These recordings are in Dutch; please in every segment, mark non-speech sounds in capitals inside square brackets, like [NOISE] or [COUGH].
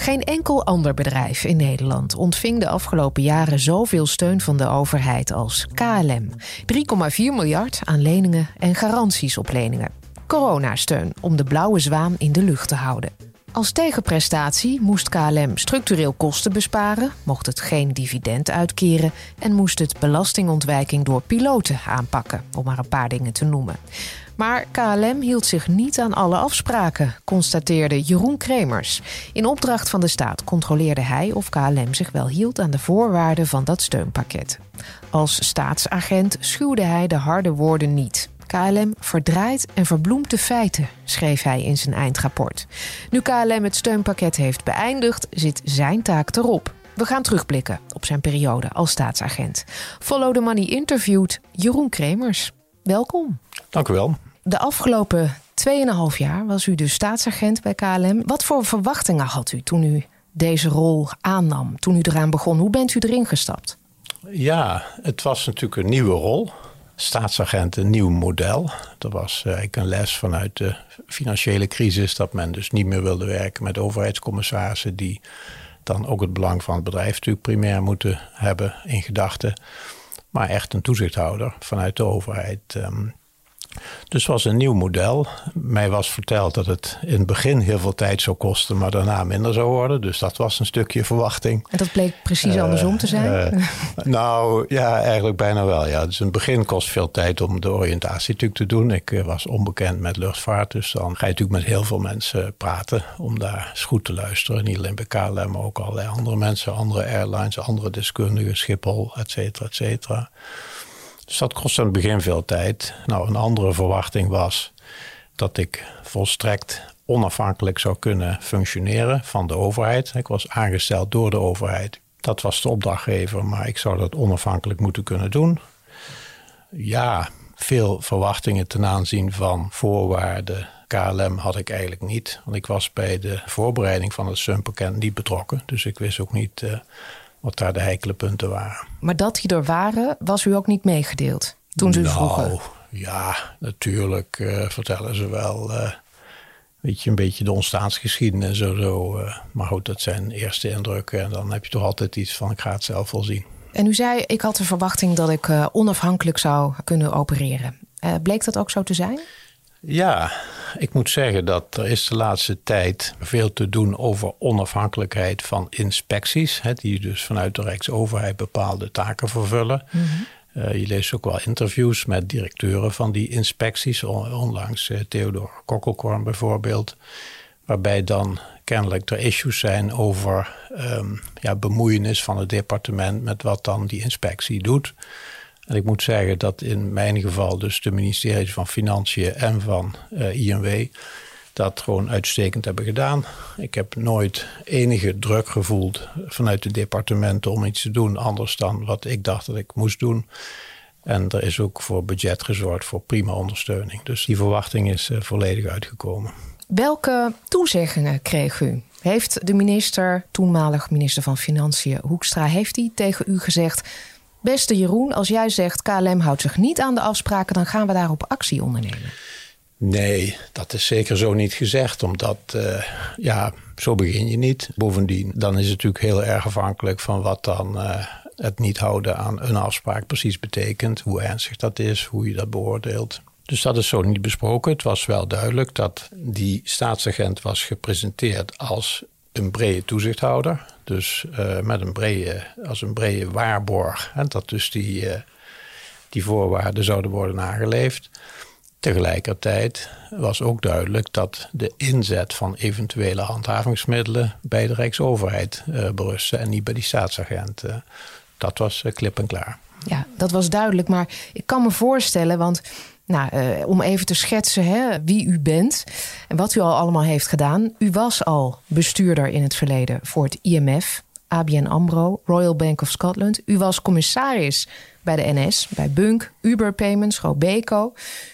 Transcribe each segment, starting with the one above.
Geen enkel ander bedrijf in Nederland ontving de afgelopen jaren zoveel steun van de overheid als KLM. 3,4 miljard aan leningen en garanties op leningen. Coronasteun om de blauwe zwaan in de lucht te houden. Als tegenprestatie moest KLM structureel kosten besparen, mocht het geen dividend uitkeren en moest het belastingontwijking door piloten aanpakken, om maar een paar dingen te noemen. Maar KLM hield zich niet aan alle afspraken, constateerde Jeroen Kremers. In opdracht van de staat controleerde hij of KLM zich wel hield aan de voorwaarden van dat steunpakket. Als staatsagent schuwde hij de harde woorden niet. KLM verdraait en verbloemt de feiten, schreef hij in zijn eindrapport. Nu KLM het steunpakket heeft beëindigd, zit zijn taak erop. We gaan terugblikken op zijn periode als staatsagent. Follow the Money interviewt Jeroen Kremers. Welkom. Dank u wel. De afgelopen 2,5 jaar was u dus staatsagent bij KLM. Wat voor verwachtingen had u toen u deze rol aannam, toen u eraan begon? Hoe bent u erin gestapt? Ja, het was natuurlijk een nieuwe rol. Staatsagent, een nieuw model. Dat was eh, eigenlijk een les vanuit de financiële crisis, dat men dus niet meer wilde werken met overheidscommissarissen die dan ook het belang van het bedrijf natuurlijk primair moeten hebben in gedachten. Maar echt een toezichthouder vanuit de overheid. Ehm, dus het was een nieuw model. Mij was verteld dat het in het begin heel veel tijd zou kosten, maar daarna minder zou worden. Dus dat was een stukje verwachting. En dat bleek precies uh, andersom te zijn? Uh, nou ja, eigenlijk bijna wel. Ja. Dus in het begin kost veel tijd om de oriëntatie natuurlijk te doen. Ik uh, was onbekend met luchtvaart, dus dan ga je natuurlijk met heel veel mensen praten om daar eens goed te luisteren. Niet alleen bij KLM, maar ook allerlei andere mensen, andere airlines, andere deskundigen, Schiphol, et cetera, et cetera. Dus dat kostte aan het begin veel tijd. Nou, een andere verwachting was dat ik volstrekt onafhankelijk zou kunnen functioneren van de overheid. Ik was aangesteld door de overheid. Dat was de opdrachtgever, maar ik zou dat onafhankelijk moeten kunnen doen. Ja, veel verwachtingen ten aanzien van voorwaarden. KLM had ik eigenlijk niet, want ik was bij de voorbereiding van het SUMPakket niet betrokken. Dus ik wist ook niet uh, wat daar de heikele punten waren. Maar dat die er waren, was u ook niet meegedeeld toen ze nou, vroegen? Ja, natuurlijk uh, vertellen ze wel uh, weet je, een beetje de ontstaansgeschiedenis en zo. Uh, maar goed, dat zijn eerste indrukken. En dan heb je toch altijd iets van, ik ga het zelf wel zien. En u zei, ik had de verwachting dat ik onafhankelijk zou kunnen opereren. bleek dat ook zo te zijn? Ja, ik moet zeggen dat er is de laatste tijd veel te doen over onafhankelijkheid van inspecties, hè, die dus vanuit de Rijksoverheid bepaalde taken vervullen. Mm -hmm. uh, je leest ook wel interviews met directeuren van die inspecties, onlangs uh, Theodor Kokkelkorn bijvoorbeeld, waarbij dan kennelijk er issues zijn over um, ja, bemoeienis van het departement met wat dan die inspectie doet. En ik moet zeggen dat in mijn geval dus de ministeries van Financiën en van uh, INW dat gewoon uitstekend hebben gedaan. Ik heb nooit enige druk gevoeld vanuit de departementen om iets te doen anders dan wat ik dacht dat ik moest doen. En er is ook voor budget gezorgd voor prima ondersteuning. Dus die verwachting is uh, volledig uitgekomen. Welke toezeggingen kreeg u? Heeft de minister, toenmalig minister van Financiën Hoekstra, heeft hij tegen u gezegd: Beste Jeroen, als jij zegt KLM houdt zich niet aan de afspraken, dan gaan we daarop actie ondernemen. Nee, dat is zeker zo niet gezegd, omdat uh, ja, zo begin je niet. Bovendien, dan is het natuurlijk heel erg afhankelijk van wat dan uh, het niet houden aan een afspraak precies betekent, hoe ernstig dat is, hoe je dat beoordeelt. Dus dat is zo niet besproken. Het was wel duidelijk dat die staatsagent was gepresenteerd als een brede toezichthouder. Dus uh, met een brede, als een brede waarborg. Hè, dat dus die, uh, die voorwaarden zouden worden nageleefd. Tegelijkertijd was ook duidelijk dat de inzet van eventuele handhavingsmiddelen bij de Rijksoverheid uh, berustte en niet bij die staatsagent. dat was klip en klaar. Ja, dat was duidelijk. Maar ik kan me voorstellen, want nou, uh, om even te schetsen hè, wie u bent en wat u al allemaal heeft gedaan. U was al bestuurder in het verleden voor het IMF, ABN AMRO, Royal Bank of Scotland. U was commissaris bij de NS, bij Bunk, Uber Payments, Robeco.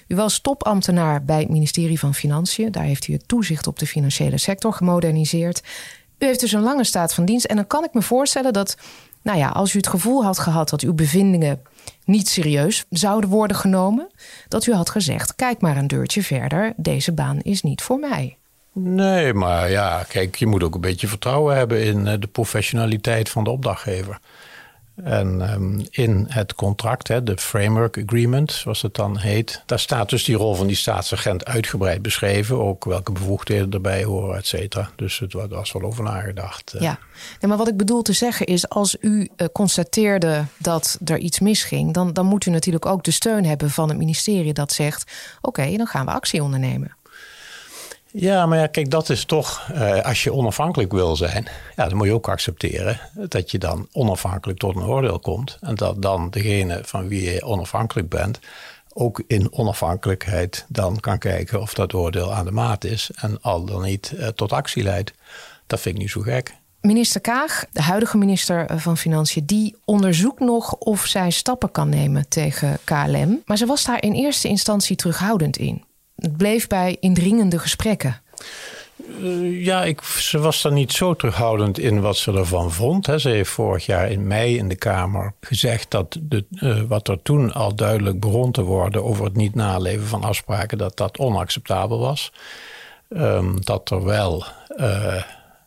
U was topambtenaar bij het ministerie van Financiën. Daar heeft u het toezicht op de financiële sector gemoderniseerd. U heeft dus een lange staat van dienst. En dan kan ik me voorstellen dat, nou ja, als u het gevoel had gehad dat uw bevindingen niet serieus zouden worden genomen, dat u had gezegd: kijk maar een deurtje verder, deze baan is niet voor mij. Nee, maar ja, kijk, je moet ook een beetje vertrouwen hebben in eh, de professionaliteit van de opdrachtgever. En um, in het contract, hè, de framework agreement, zoals het dan heet, daar staat dus die rol van die staatsagent uitgebreid beschreven. Ook welke bevoegdheden erbij horen, et cetera. Dus het was wel over nagedacht. Eh. Ja, maar wat ik bedoel te zeggen is, als u uh, constateerde dat er iets misging, dan, dan moet u natuurlijk ook de steun hebben van het ministerie dat zegt: oké, dan gaan we actie ondernemen. Ja, maar kijk, dat is toch, uh, als je onafhankelijk wil zijn, ja, dan moet je ook accepteren dat je dan onafhankelijk tot een oordeel komt. En dat dan degene van wie je onafhankelijk bent, ook in onafhankelijkheid dan kan kijken of dat oordeel aan de maat is en al dan niet uh, tot actie leidt. Dat vind ik niet zo gek. Minister Kaag, de huidige minister van Financiën, die onderzoekt nog of zij stappen kan nemen tegen KLM. Maar ze was daar in eerste instantie terughoudend in. Het bleef bij indringende gesprekken. Uh, ja, ik, ze was daar niet zo terughoudend in wat ze ervan vond. Hè. Ze heeft vorig jaar in mei in de Kamer gezegd dat de, uh, wat er toen al duidelijk begon te worden over het niet naleven van afspraken, dat dat onacceptabel was. Um, dat er wel, uh,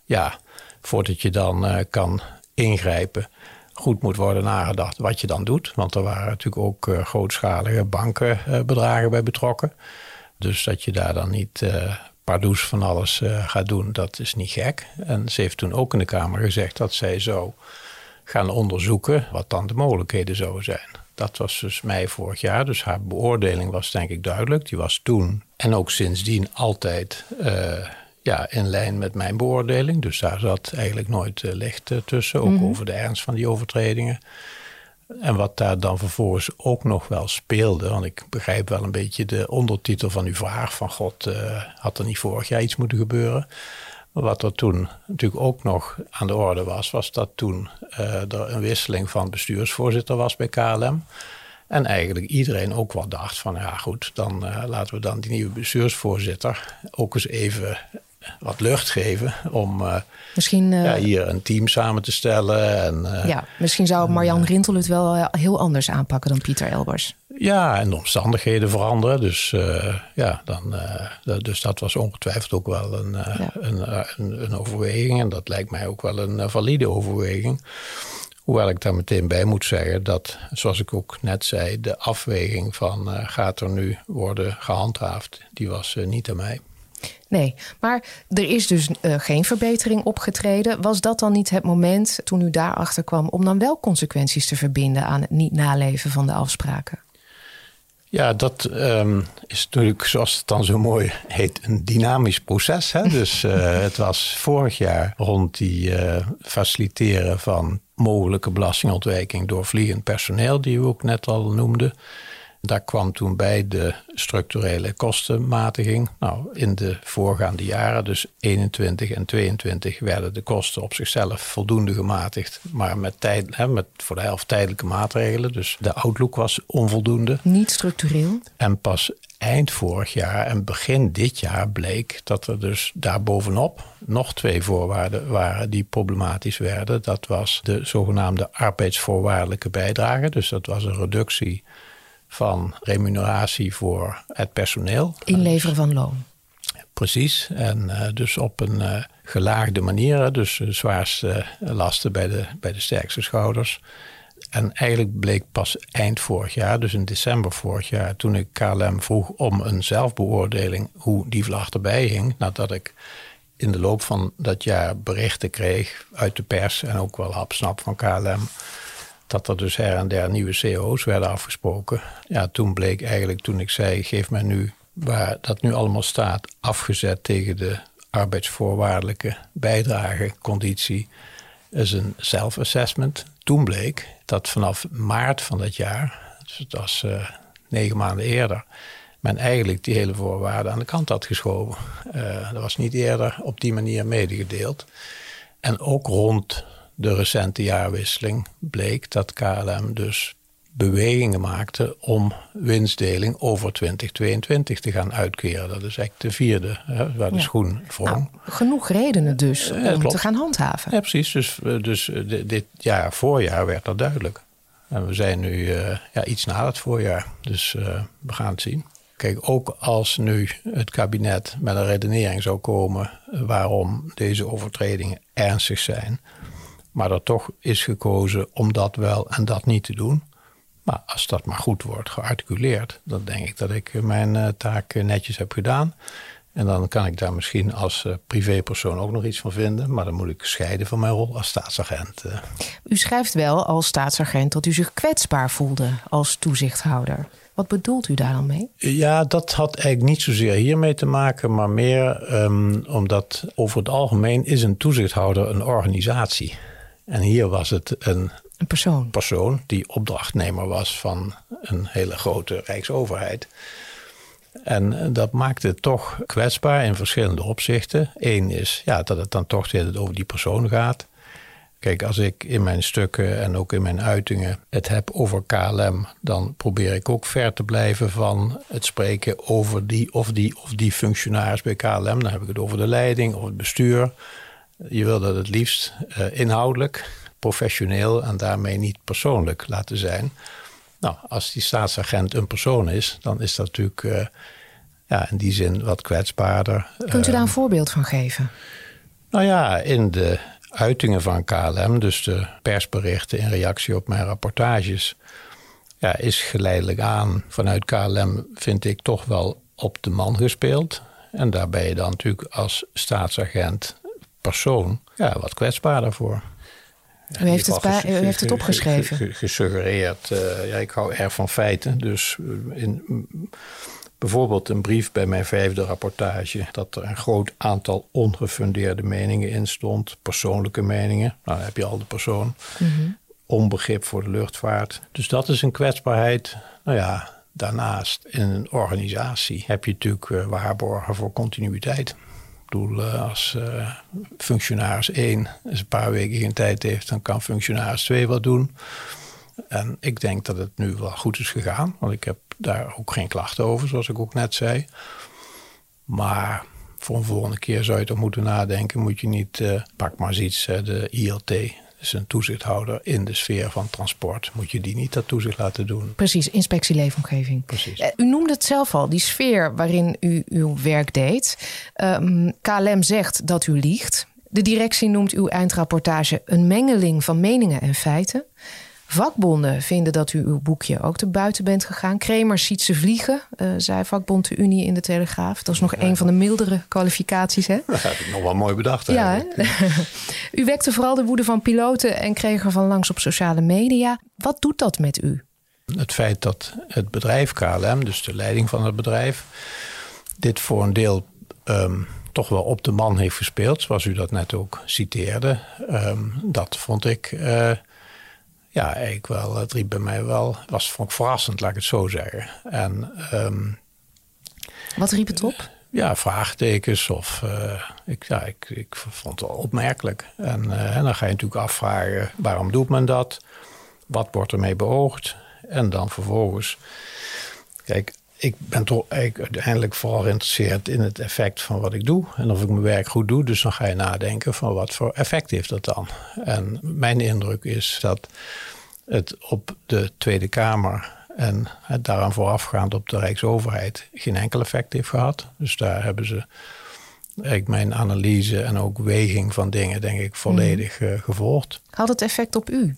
ja, voordat je dan kan ingrijpen, goed moet worden nagedacht wat je dan doet. Want er waren natuurlijk ook grootschalige bankenbedragen bij betrokken. Dus dat je daar dan niet uh, pardoes van alles uh, gaat doen, dat is niet gek. En ze heeft toen ook in de Kamer gezegd dat zij zou gaan onderzoeken wat dan de mogelijkheden zouden zijn. Dat was dus mei vorig jaar, dus haar beoordeling was denk ik duidelijk. Die was toen en ook sindsdien altijd uh, ja, in lijn met mijn beoordeling. Dus daar zat eigenlijk nooit licht tussen, ook mm -hmm. over de ernst van die overtredingen. En wat daar dan vervolgens ook nog wel speelde, want ik begrijp wel een beetje de ondertitel van uw vraag: van God, uh, had er niet vorig jaar iets moeten gebeuren? Maar wat er toen natuurlijk ook nog aan de orde was, was dat toen uh, er een wisseling van bestuursvoorzitter was bij KLM. En eigenlijk iedereen ook wel dacht van ja goed, dan uh, laten we dan die nieuwe bestuursvoorzitter ook eens even wat lucht geven om uh, misschien, uh, ja, hier een team samen te stellen. En, uh, ja, misschien zou Marjan Rintel het wel heel anders aanpakken dan Pieter Elbers. Ja, en de omstandigheden veranderen. Dus, ja, dan, dus dat was ongetwijfeld ook wel een, ja. een, een, een, overweging. En dat lijkt mij ook wel een valide overweging. Hoewel ik daar meteen bij moet zeggen dat, zoals ik ook net zei, de afweging van gaat er nu worden gehandhaafd, die was niet aan mij. Nee, maar er is dus uh, geen verbetering opgetreden. Was dat dan niet het moment toen u daarachter kwam om dan wel consequenties te verbinden aan het niet naleven van de afspraken? Ja, dat um, is natuurlijk, zoals het dan zo mooi heet, een dynamisch proces. Hè? [LAUGHS] Dus uh, het was vorig jaar rond die uh, faciliteren van mogelijke belastingontwijking door vliegend personeel, die u ook net al noemde. Daar kwam toen bij de structurele kostenmatiging. Nou, in de voorgaande jaren, dus 21 en 22, werden de kosten op zichzelf voldoende gematigd. Maar met, tijd, hè, met voor de helft tijdelijke maatregelen. Dus de outlook was onvoldoende. Niet structureel. En pas eind vorig jaar en begin dit jaar bleek dat er dus daarbovenop nog twee voorwaarden waren die problematisch werden. Dat was de zogenaamde arbeidsvoorwaardelijke bijdrage. Dus dat was een reductie van remuneratie voor het personeel. Inleveren van loon. Precies, en uh, dus op een uh, gelaagde manier, dus de zwaarste lasten bij de, bij de sterkste schouders. En eigenlijk bleek pas eind vorig jaar, dus in december vorig jaar, toen ik KLM vroeg om een zelfbeoordeling hoe die vlag erbij hing, nadat ik in de loop van dat jaar berichten kreeg uit de pers en ook wel hapsnap van KLM dat er dus her en der nieuwe CO's werden afgesproken. Ja, toen bleek eigenlijk, toen ik zei, geef mij nu waar dat nu allemaal staat, afgezet tegen de arbeidsvoorwaardelijke bijdrageconditie, is een self-assessment. Toen bleek dat vanaf maart van dat jaar, dus dat was uh, negen maanden eerder, men eigenlijk die hele voorwaarden aan de kant had geschoven. Dat was niet eerder op die manier medegedeeld. En ook rond de recente jaarwisseling bleek dat KLM dus bewegingen maakte om winstdeling over 2022 te gaan uitkeren. Dat is eigenlijk de vierde hè, waar de ja. schoen wrong. Nou, genoeg redenen dus om ja, te gaan handhaven. Ja, precies. Dus, dus dit jaar, voorjaar werd dat duidelijk. En we zijn nu uh, ja, iets na het voorjaar, dus uh, we gaan het zien. Kijk, ook als nu het kabinet met een redenering zou komen waarom deze overtredingen ernstig zijn, maar er toch is gekozen om dat wel en dat niet te doen. Maar als dat maar goed wordt gearticuleerd, dan denk ik dat ik mijn uh, taak netjes heb gedaan. En dan kan ik daar misschien als uh, privépersoon ook nog iets van vinden. Maar dan moet ik scheiden van mijn rol als staatsagent. Uh. U schrijft wel als staatsagent dat u zich kwetsbaar voelde als toezichthouder. Wat bedoelt u daar dan mee? Ja, dat had eigenlijk niet zozeer hiermee te maken, maar meer um, omdat over het algemeen is een toezichthouder een organisatie. En hier was het een, een persoon. persoon die opdrachtnemer was van een hele grote rijksoverheid. En dat maakt het toch kwetsbaar in verschillende opzichten. Eén is ja, dat het dan toch over die persoon gaat. Kijk, als ik in mijn stukken en ook in mijn uitingen het heb over KLM, dan probeer ik ook ver te blijven van het spreken over die of die of die functionaris bij KLM. Dan heb ik het over de leiding of het bestuur. Je wil dat het liefst uh, inhoudelijk, professioneel en daarmee niet persoonlijk laten zijn. Nou, als die staatsagent een persoon is, dan is dat natuurlijk uh, ja, in die zin wat kwetsbaarder. Kunt u daar een uh, voorbeeld van geven? Nou ja, in de uitingen van KLM, dus de persberichten in reactie op mijn rapportages, ja, is geleidelijk aan vanuit KLM, vind ik, toch wel op de man gespeeld. En daar ben je dan natuurlijk als staatsagent persoon ja, wat kwetsbaarder voor. U heeft, het, bij, u heeft het opgeschreven. Gesuggereerd. Uh, ja, ik hou erg van feiten. Dus in, bijvoorbeeld een brief bij mijn vijfde rapportage. dat er een groot aantal ongefundeerde meningen in stond. Persoonlijke meningen. Nou, dan heb je al de persoon. Mm -hmm. Onbegrip voor de luchtvaart. Dus dat is een kwetsbaarheid. Nou ja, daarnaast in een organisatie heb je natuurlijk uh, waarborgen voor continuïteit bedoel, als uh, functionaris 1 eens een paar weken geen tijd heeft, dan kan functionaris 2 wat doen. En ik denk dat het nu wel goed is gegaan, want ik heb daar ook geen klachten over, zoals ik ook net zei. Maar voor een volgende keer zou je toch moeten nadenken. Moet je niet, uh, pak maar eens iets, de ILT, dus een toezichthouder in de sfeer van transport. Moet je die niet dat toezicht laten doen? Precies, inspectie leefomgeving. Precies. U noemde het zelf al, die sfeer waarin u uw werk deed. Um, KLM zegt dat u liegt. De directie noemt uw eindrapportage een mengeling van meningen en feiten. Vakbonden vinden dat u uw boekje ook te buiten bent gegaan. Kremers ziet ze vliegen, uh, zei vakbond de Unie in de Telegraaf. Dat is nog ja, een van de mildere kwalificaties, hè? Dat heb ik nog wel mooi bedacht. Ja, u wekte vooral de woede van piloten en kreeg er van langs op sociale media. Wat doet dat met u? Het feit dat het bedrijf KLM, dus de leiding van het bedrijf, dit voor een deel um, toch wel op de man heeft gespeeld, zoals u dat net ook citeerde. Um, dat vond ik... Uh, ja, eigenlijk wel. Het riep bij mij wel. Was vond ik verrassend, laat ik het zo zeggen. En, um, Wat riep het op? Ja, vraagtekens of uh, ik, ja, ik, ik vond het wel opmerkelijk. En, uh, en dan ga je natuurlijk afvragen, waarom doet men dat? Wat wordt ermee beoogd? En dan vervolgens, kijk, ik ben toch eigenlijk uiteindelijk vooral geïnteresseerd in het effect van wat ik doe. En of ik mijn werk goed doe. Dus dan ga je nadenken van wat voor effect heeft dat dan. En mijn indruk is dat het op de Tweede Kamer en het daaraan voorafgaand op de Rijksoverheid geen enkel effect heeft gehad. Dus daar hebben ze eigenlijk mijn analyse en ook weging van dingen, denk ik, volledig uh, gevolgd. Had het effect op u?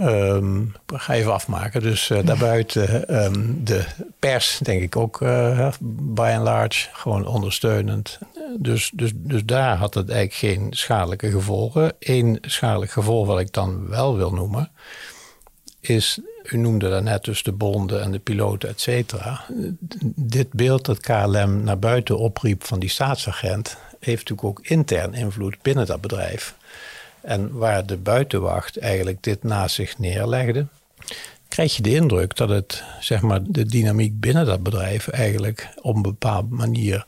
Um, ga even afmaken. Dus uh, daarbuiten um, de pers, denk ik ook uh, by and large, gewoon ondersteunend. Dus, dus, dus daar had het eigenlijk geen schadelijke gevolgen. Eén schadelijk gevolg wat ik dan wel wil noemen, is, u noemde daarnet dus de bonden en de piloten, et cetera. Dit beeld dat KLM naar buiten opriep van die staatsagent, heeft natuurlijk ook intern invloed binnen dat bedrijf. En waar de buitenwacht eigenlijk dit naast zich neerlegde, krijg je de indruk dat het, zeg maar, de dynamiek binnen dat bedrijf eigenlijk op een bepaalde manier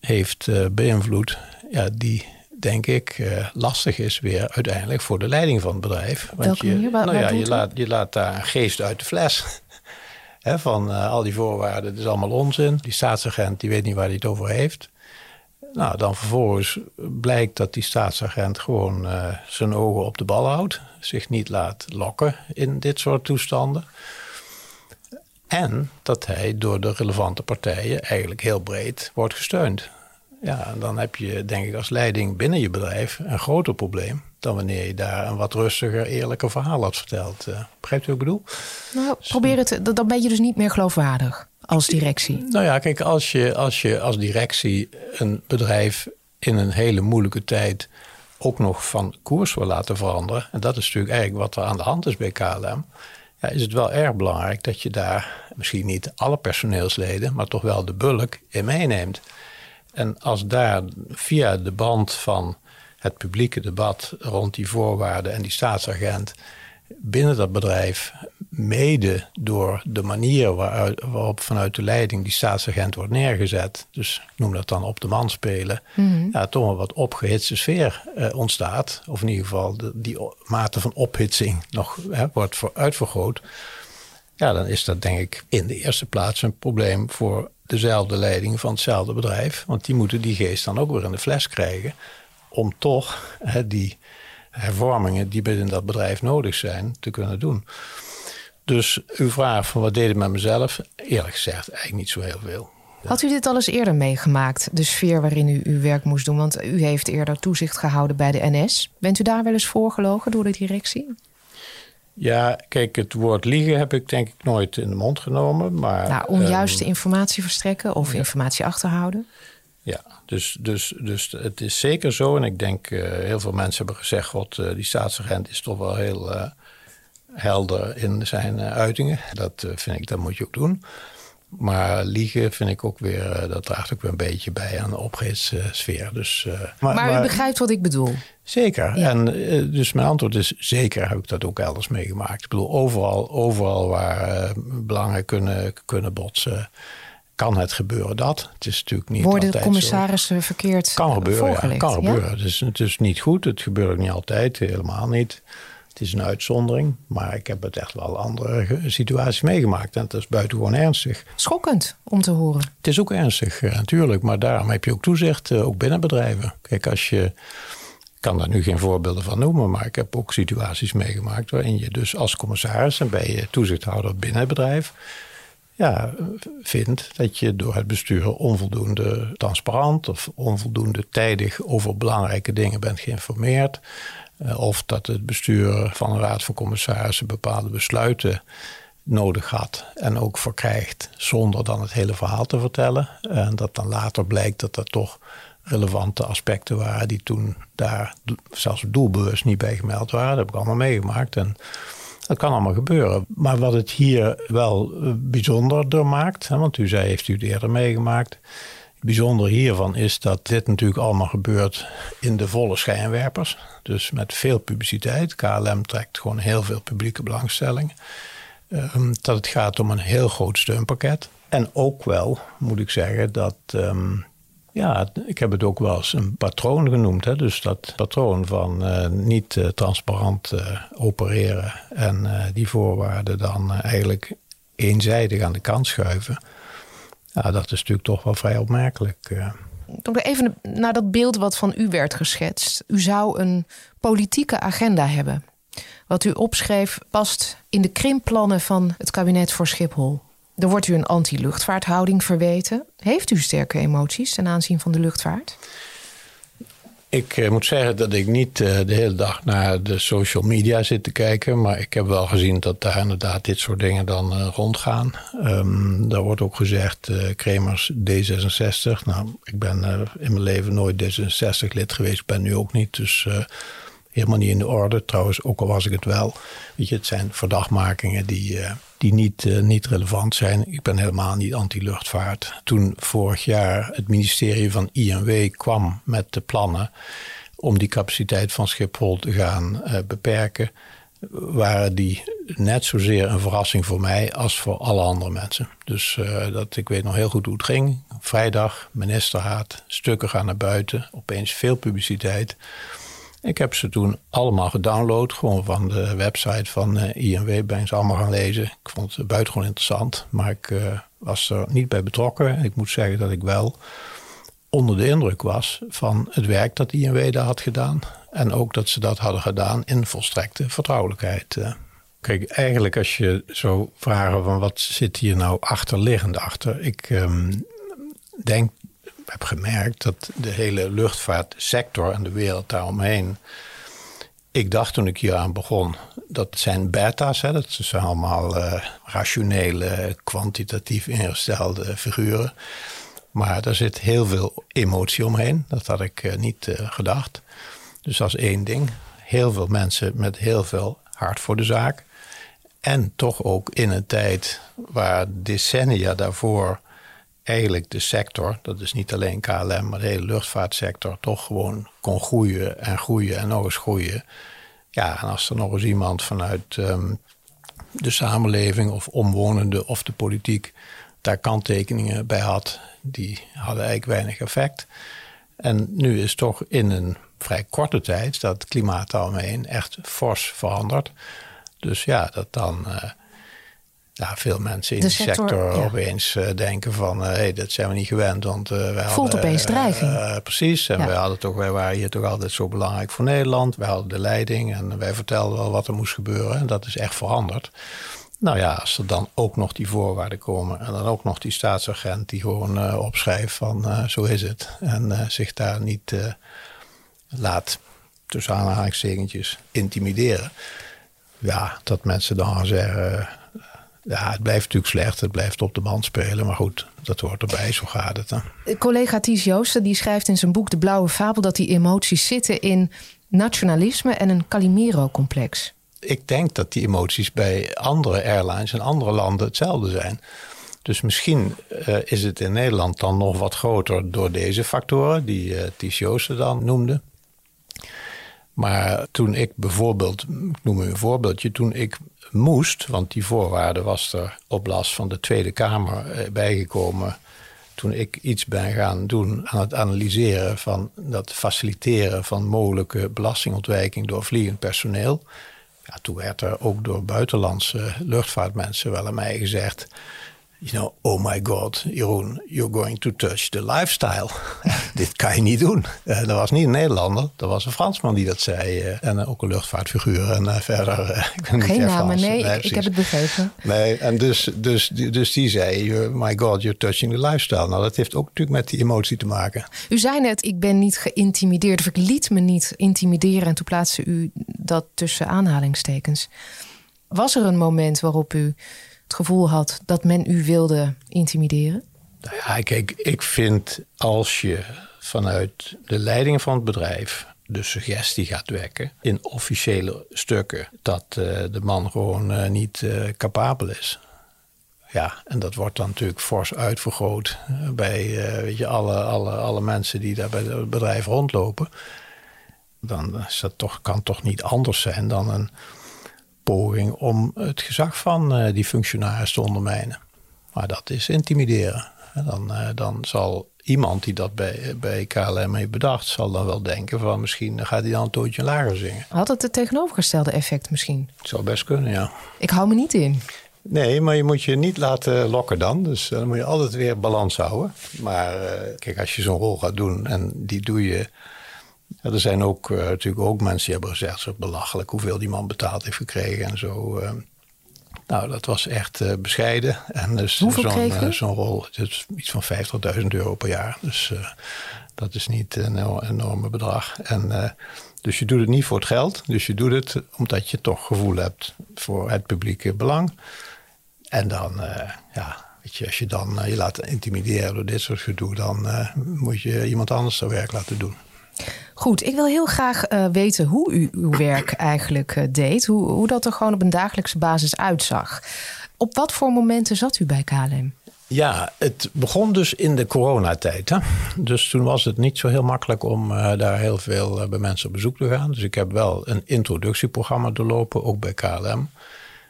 heeft uh, beïnvloed. Ja, die denk ik uh, lastig is weer uiteindelijk voor de leiding van het bedrijf. Want je, nou ja, je, laat, je laat daar een geest uit de fles. [LAUGHS] He, van uh, al die voorwaarden, het is allemaal onzin. Die staatsagent die weet niet waar hij het over heeft. Nou, dan vervolgens blijkt dat die staatsagent gewoon uh, zijn ogen op de bal houdt. Zich niet laat lokken in dit soort toestanden. En dat hij door de relevante partijen eigenlijk heel breed wordt gesteund. Ja, dan heb je denk ik als leiding binnen je bedrijf een groter probleem dan wanneer je daar een wat rustiger, eerlijker verhaal had verteld. Uh, begrijpt u wat ik bedoel? Nou, probeer het, dan ben je dus niet meer geloofwaardig als directie. Nou ja, kijk, als je als, je als directie een bedrijf in een hele moeilijke tijd ook nog van koers wil laten veranderen, en dat is natuurlijk eigenlijk wat er aan de hand is bij KLM, ja, is het wel erg belangrijk dat je daar misschien niet alle personeelsleden, maar toch wel de bulk in meeneemt. En als daar via de band van het publieke debat rond die voorwaarden en die staatsagent binnen dat bedrijf, mede door de manier waarop vanuit de leiding die staatsagent wordt neergezet, dus ik noem dat dan op de man spelen, mm ja, toch een wat opgehitste sfeer eh, ontstaat. Of in ieder geval de, die mate van ophitsing nog hè, wordt voor, uitvergroot. Ja, dan is dat denk ik in de eerste plaats een probleem voor dezelfde leiding van hetzelfde bedrijf. Want die moeten die geest dan ook weer in de fles krijgen om toch hè, die hervormingen die binnen dat bedrijf nodig zijn te kunnen doen. Dus uw vraag van wat deed ik met mezelf? Eerlijk gezegd, eigenlijk niet zo heel veel. Had u dit al eens eerder meegemaakt, de sfeer waarin u uw werk moest doen? Want u heeft eerder toezicht gehouden bij de NS. Bent u daar wel eens voorgelogen door de directie? Ja, kijk, het woord liegen heb ik denk ik nooit in de mond genomen. Maar, nou, onjuiste um, informatie verstrekken of informatie achterhouden? Ja, dus, dus, dus het is zeker zo. En ik denk, uh, heel veel mensen hebben gezegd... God, uh, die staatsagent is toch wel heel uh, helder in zijn uitingen. Dat vind ik, dat moet je ook doen. Maar liegen vind ik ook weer, dat draagt ook weer een beetje bij aan de opgehitste sfeer. Dus, maar, maar, u begrijpt wat ik bedoel? Zeker. En dus mijn antwoord is zeker heb ik dat ook elders meegemaakt. Ik bedoel, overal, overal waar belangen kunnen, kunnen botsen kan het gebeuren dat. Het is natuurlijk niet Worden de commissarissen verkeerd kan gebeuren, ja, kan gebeuren. Het, is, het is niet goed. Het gebeurt ook niet altijd, helemaal niet. Het is een uitzondering, maar ik heb het echt wel andere situaties meegemaakt. En dat is buitengewoon ernstig. Schokkend om te horen. Het is ook ernstig, natuurlijk. Maar daarom heb je ook toezicht, eh, ook binnen bedrijven. Kijk, als je... Ik kan daar nu geen voorbeelden van noemen, maar ik heb ook situaties meegemaakt waarin je dus als commissaris en bij je toezichthouder binnen het bedrijf ja, vindt dat je door het bestuur onvoldoende transparant of onvoldoende tijdig over belangrijke dingen bent geïnformeerd. Eh, of dat het bestuur van een raad van commissarissen bepaalde besluiten nodig had en ook verkrijgt zonder dan het hele verhaal te vertellen. En dat dan later blijkt dat dat toch relevante aspecten waren die toen daar zelfs doelbewust niet bij gemeld waren. Dat heb ik allemaal meegemaakt. En dat kan allemaal gebeuren. Maar wat het hier wel eh, bijzonder maakt, want u zei, heeft u het eerder meegemaakt. Het bijzondere hiervan is dat dit natuurlijk allemaal gebeurt in de volle schijnwerpers. Dus met veel publiciteit. KLM trekt gewoon heel veel publieke belangstelling. Ehm, dat het gaat om een heel groot steunpakket. En ook wel, moet ik zeggen, dat ehm, ja, ik heb het ook wel eens een patroon genoemd. Hè? Dus dat patroon van uh, niet uh, transparant uh, opereren en die voorwaarden dan eigenlijk eenzijdig aan de kant schuiven. Ja, dat is natuurlijk toch wel vrij opmerkelijk. Even naar dat beeld wat van u werd geschetst. U zou een politieke agenda hebben. Wat u opschreef past in de krimpplannen van het kabinet voor Schiphol. Er wordt u een anti-luchtvaarthouding verweten. Heeft u sterke emoties ten aanzien van de luchtvaart? Ik eh, moet zeggen dat ik niet eh, de hele dag naar de social media zit te kijken. Maar ik heb wel gezien dat daar inderdaad dit soort dingen dan uh, rondgaan. Um, daar wordt ook gezegd, uh, Kremers D66. Nou, ik ben in mijn leven nooit D66 lid geweest. Ik ben nu ook niet. Dus helemaal niet in de orde. Trouwens, ook al was ik het wel. Weet je, het zijn verdachtmakingen die, uh, die niet, uh, niet relevant zijn. Ik ben helemaal niet anti-luchtvaart. Toen vorig jaar het ministerie van INW kwam met de plannen om die capaciteit van Schiphol te gaan uh, beperken, waren die net zozeer een verrassing voor mij als voor alle andere mensen. Dus dat, ik weet nog heel goed hoe het ging. Vrijdag, ministerraad, stukken gaan naar buiten, opeens veel publiciteit. Ik heb ze toen allemaal gedownload, gewoon van de website van uh, eh, INW. Ben ze allemaal gaan lezen. Ik vond het buitengewoon interessant, maar ik uh, was er niet bij betrokken. Ik moet zeggen dat ik wel onder de indruk was van het werk dat INW daar had gedaan. En ook dat ze dat hadden gedaan in volstrekte vertrouwelijkheid. Uh. Kijk, eigenlijk als je zo vragen van wat zit hier nou achterliggend achter. Ik um, denk, heb gemerkt dat de hele luchtvaartsector en de wereld daaromheen. Ik dacht toen ik hier aan begon, dat zijn beta's, hè, dat zijn allemaal uh, rationele, kwantitatief ingestelde figuren. Maar er zit heel veel emotie omheen. Dat had ik uh, niet uh, gedacht. Dus dat is één ding. Heel veel mensen met heel veel hart voor de zaak. En toch ook in een tijd waar decennia daarvoor eigenlijk de sector, dat is niet alleen KLM, maar de hele luchtvaartsector, toch gewoon kon groeien en groeien en nog eens groeien. Ja, en als er nog eens iemand vanuit um, de samenleving of omwonenden of de politiek daar kanttekeningen bij had, die hadden eigenlijk weinig effect. En nu is toch in een vrij korte tijd dat klimaat daaromheen echt fors veranderd. Dus ja, dat dan uh, ja, veel mensen in de die sector, opeens uh, denken van... hé, uh, hey, dat zijn we niet gewend, want uh, wij Voelt hadden... opeens dreiging. precies, en ja. wij, hadden toch, wij waren hier toch altijd zo belangrijk voor Nederland. Wij hadden de leiding en wij vertelden wel wat er moest gebeuren. En dat is echt veranderd. Nou ja, als er dan ook nog die voorwaarden komen... en dan ook nog die staatsagent die gewoon opschrijft van zo is het... en zich daar niet laat, tussen aanhalingstekentjes, intimideren ja, dat mensen dan gaan zeggen. Ja, het blijft natuurlijk slecht, het blijft op de band spelen. Maar goed, dat hoort erbij, zo gaat het. Hè. Collega Ties Joosten die schrijft in zijn boek De Blauwe Fabel... dat die emoties zitten in nationalisme en een Calimero-complex. Ik denk dat die emoties bij andere airlines en andere landen hetzelfde zijn. Dus misschien uh, is het in Nederland dan nog wat groter door deze factoren... die uh, Ties Joosten dan noemde. Maar toen ik bijvoorbeeld, ik noem een voorbeeldje, toen ik moest, want die voorwaarde was er op last van de Tweede Kamer eh, bijgekomen. Toen ik iets ben gaan doen aan het analyseren van dat faciliteren van mogelijke belastingontwijking door vliegend personeel. Ja, toen werd er ook door buitenlandse luchtvaartmensen wel aan mij gezegd you know, oh my god, Jeroen, you're going to touch the lifestyle. [LAUGHS] Dit kan je niet doen. Uh, dat was niet een Nederlander, dat was een Fransman die dat zei. Uh, en ook een luchtvaartfiguur. En verder. [LAUGHS] ik ben Geen namen, nee, nee ik heb het begrepen. Nee, en dus, dus, dus die zei: My god, you're touching the lifestyle. Nou, dat heeft ook natuurlijk met die emotie te maken. U zei net: ik ben niet geïntimideerd, of ik liet me niet intimideren. En toen plaatste u dat tussen aanhalingstekens. Was er een moment waarop u het gevoel had dat men u wilde intimideren? Nou ja, kijk, ik vind als je vanuit de leiding van het bedrijf de suggestie gaat wekken in officiële stukken dat uh, de man gewoon uh, niet uh, capabel is. Ja, en dat wordt dan natuurlijk fors uitvergroot bij weet je, alle, alle, alle mensen die daar bij het bedrijf rondlopen. Dan is dat toch, kan toch niet anders zijn dan een poging om het gezag van uh, die functionaris te ondermijnen. Maar dat is intimideren. Dan, uh, dan zal iemand die dat bij, bij KLM heeft bedacht, zal dan wel denken van misschien gaat hij dan een tootje lager zingen. Had het het tegenovergestelde effect misschien? Het zou best kunnen, ja. Ik hou me niet in. Nee, maar je moet je niet laten lokken dan. Dus dan moet je altijd weer balans houden. Maar uh, kijk, als je zo'n rol gaat doen en die doe je ja, er zijn ook uh, natuurlijk ook mensen die hebben gezegd: zo belachelijk hoeveel die man betaald heeft gekregen en zo. Uh, nou, dat was echt uh, bescheiden. En dus zo'n zo'n rol, is iets van 50.000 euro per jaar. Dus dat is niet een enorme bedrag. En, dus je doet het niet voor het geld. Dus je doet het omdat je toch gevoel hebt voor het publieke belang. En dan, ja, weet je, als je dan je laat intimideren door dit soort gedoe, dan moet je iemand anders dat werk laten doen. Goed, ik wil heel graag uh, weten hoe u uw werk eigenlijk uh, deed. Hoe, hoe dat er gewoon op een dagelijkse basis uitzag. Op wat voor momenten zat u bij KLM? Ja, het begon dus in de coronatijd. Hè? Dus toen was het niet zo heel makkelijk om uh, daar heel veel bij mensen op bezoek te gaan. Dus ik heb wel een introductieprogramma doorlopen, ook bij KLM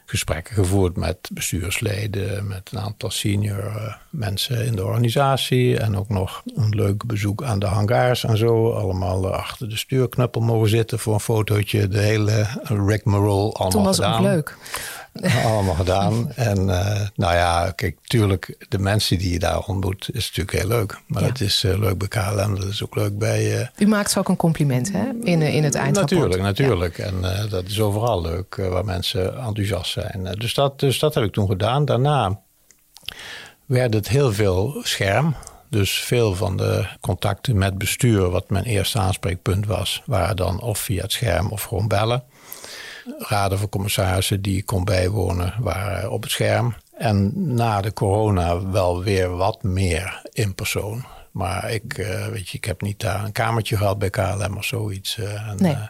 gesprekken gevoerd met bestuursleden, met een aantal senior eh, mensen in de organisatie. En ook nog een leuk bezoek aan de hangars en zo. Allemaal eh, achter de stuurknuppel mogen zitten voor een fotootje. De hele rigmarole allemaal Toen was gedaan. het ook leuk. Allemaal gedaan. En uh, nou ja, kijk, tuurlijk, de mensen die je daar ontmoet, is natuurlijk heel leuk. Maar het is uh, leuk bij KLM, dat is ook leuk bij... Uh, U maakt ze ook een compliment, hè? In, in het eindrapport. Natuurlijk, natuurlijk. Ja. En dat is overal leuk, waar mensen enthousiast zijn. dus, dat, dus dat heb ik toen gedaan. Daarna werd het heel veel scherm. Dus veel van de contacten met bestuur, wat mijn eerste aanspreekpunt was, waren dan of via het scherm of gewoon bellen. Raden van commissarissen die ik kon bijwonen waren op het scherm. En na de corona wel weer wat meer in persoon. Maar ik, uh, weet je, ik heb niet daar een kamertje gehad bij KLM of zoiets. Uh, en, nee. uh,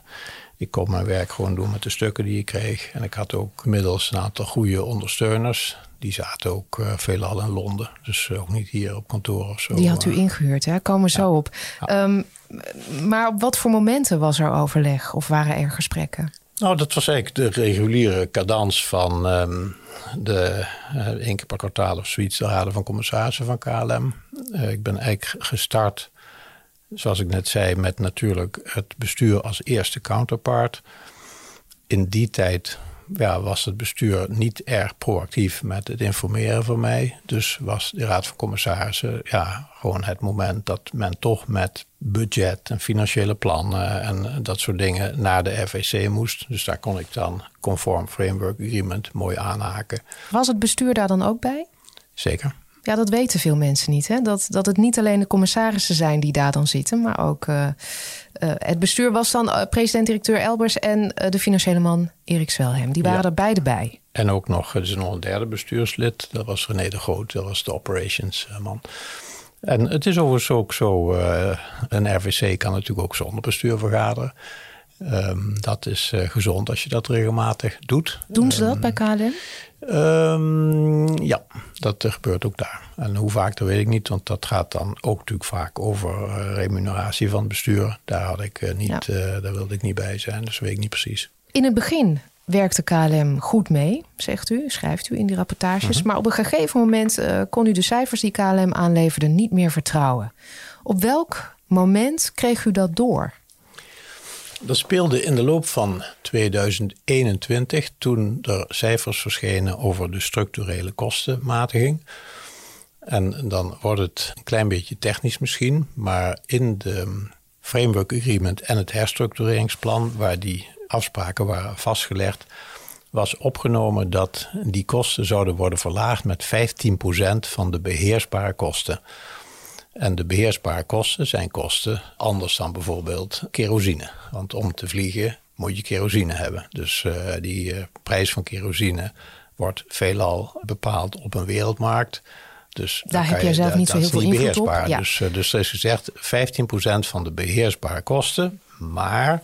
ik kon mijn werk gewoon doen met de stukken die ik kreeg. En ik had ook inmiddels een aantal goede ondersteuners die zaten ook veelal in Londen. Dus ook niet hier op kantoor of zo. Die had u ingehuurd, hè? Komen we zo op. Ja. Um, maar op wat voor momenten was er overleg of waren er gesprekken? Nou, dat was eigenlijk de reguliere cadans van um, de uh, één keer per kwartaal of zoiets, de raden van commissarissen van KLM. Uh, ik ben eigenlijk gestart, zoals ik net zei, met natuurlijk het bestuur als eerste counterpart. In die tijd ja, was het bestuur niet erg proactief met het informeren van mij. Dus was de Raad van Commissarissen ja, gewoon het moment dat men toch met budget en financiële plannen en dat soort dingen naar de FEC moest. Dus daar kon ik dan conform Framework Agreement mooi aanhaken. Was het bestuur daar dan ook bij? Zeker. Ja, dat weten veel mensen niet. Hè? Dat, dat het niet alleen de commissarissen zijn die daar dan zitten, maar ook uh, uh, het bestuur was dan uh, president-directeur Elbers en de financiële man Erik Zwelhem. Die waren ja. er beide bij. En ook nog, er is nog een derde bestuurslid, dat was René de Groot, dat was de operations man. En het is overigens ook zo, een RVC kan natuurlijk ook zonder bestuur vergaderen. Um, dat is gezond als je dat regelmatig doet. Doen ze dat um, bij KLM? Um, ja, dat gebeurt ook daar. En hoe vaak, dat weet ik niet, want dat gaat dan ook natuurlijk vaak over uh, remuneratie van het bestuur. Daar, had ik, uh, niet, ja. uh, daar wilde ik niet bij zijn, dus weet ik niet precies. In het begin werkte KLM goed mee, zegt u, schrijft u in die rapportages. Mhm. -huh. Maar op een gegeven moment kon u de cijfers die KLM aanleverde niet meer vertrouwen. Op welk moment kreeg u dat door? Dat speelde in de loop van 2021, toen er cijfers verschenen over de structurele kostenmatiging. En dan wordt het een klein beetje technisch misschien, maar in de Framework Agreement en het herstructureringsplan, waar die afspraken waren vastgelegd, was opgenomen dat die kosten zouden worden verlaagd met 15% van de beheersbare kosten. En de beheersbare kosten zijn kosten anders dan bijvoorbeeld kerosine. Want om te vliegen moet je kerosine hebben. Dus uh, die uh, prijs van kerosine wordt veelal bepaald op een wereldmarkt. Dus daar heb je zelf niet zo heel veel invloed op. Ja. Dus, uh, dus er is gezegd 15% van de beheersbare kosten. Maar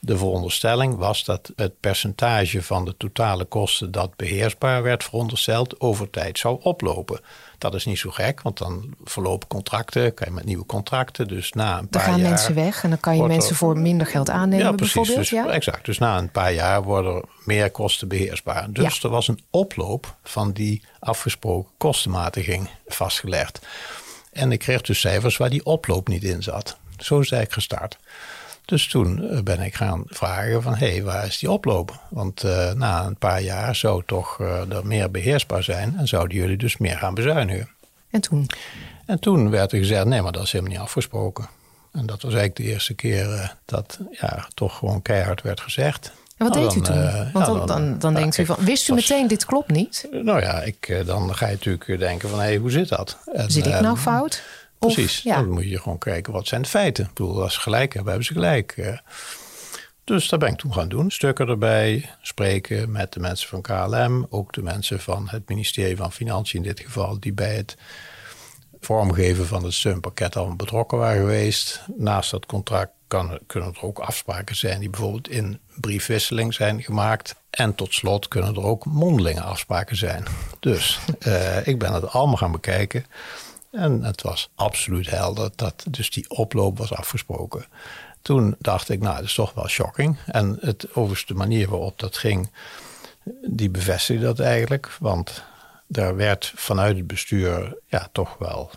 de veronderstelling was dat het percentage van de totale kosten dat beheersbaar werd verondersteld over tijd zou oplopen. Dat is niet zo gek, want dan verlopen contracten, kan je met nieuwe contracten. Dus na een paar jaar. Dan gaan jaar mensen weg en dan kan je mensen er, voor minder geld aannemen, ja, precies, bijvoorbeeld. Dus, ja? Exact. Dus na een paar jaar worden er meer kosten beheersbaar. Dus ja. er was een oploop van die afgesproken kostenmatiging vastgelegd. En ik kreeg dus cijfers waar die oploop niet in zat. Zo is het eigenlijk gestart. Dus toen ben ik gaan vragen van, hé, hey, waar is die oploop? Want uh, na een paar jaar zou toch uh, er meer beheersbaar zijn en zouden jullie dus meer gaan bezuinigen. En toen? En toen werd er gezegd, nee, maar dat is helemaal niet afgesproken. En dat was eigenlijk de eerste keer uh, dat ja, toch gewoon keihard werd gezegd. En wat nou, deed u toen? Want ja, dan, dan, dan denkt u van, wist u was, meteen dit klopt niet? Nou ja, ik, dan ga je natuurlijk denken van, hé, hey, hoe zit dat? En, Zit ik nou fout? Of, Precies, ja. dan moet je gewoon kijken wat zijn de feiten. Ik bedoel, als ze gelijk hebben, hebben ze gelijk. Dus dat ben ik toen gaan doen. Stukken erbij, spreken met de mensen van KLM, ook de mensen van het ministerie van Financiën in dit geval, die bij het vormgeven van het steunpakket al betrokken waren geweest. Naast dat contract kan, kunnen er ook afspraken zijn die bijvoorbeeld in briefwisseling zijn gemaakt. En tot slot kunnen er ook mondelinge afspraken zijn. Dus uh, ik ben het allemaal gaan bekijken. En het was absoluut helder dat dus die oploop was afgesproken. Toen dacht ik, nou, dat is toch wel shocking. En het, overigens de manier waarop dat ging, die bevestigde dat eigenlijk. Want daar werd vanuit het bestuur ja, toch wel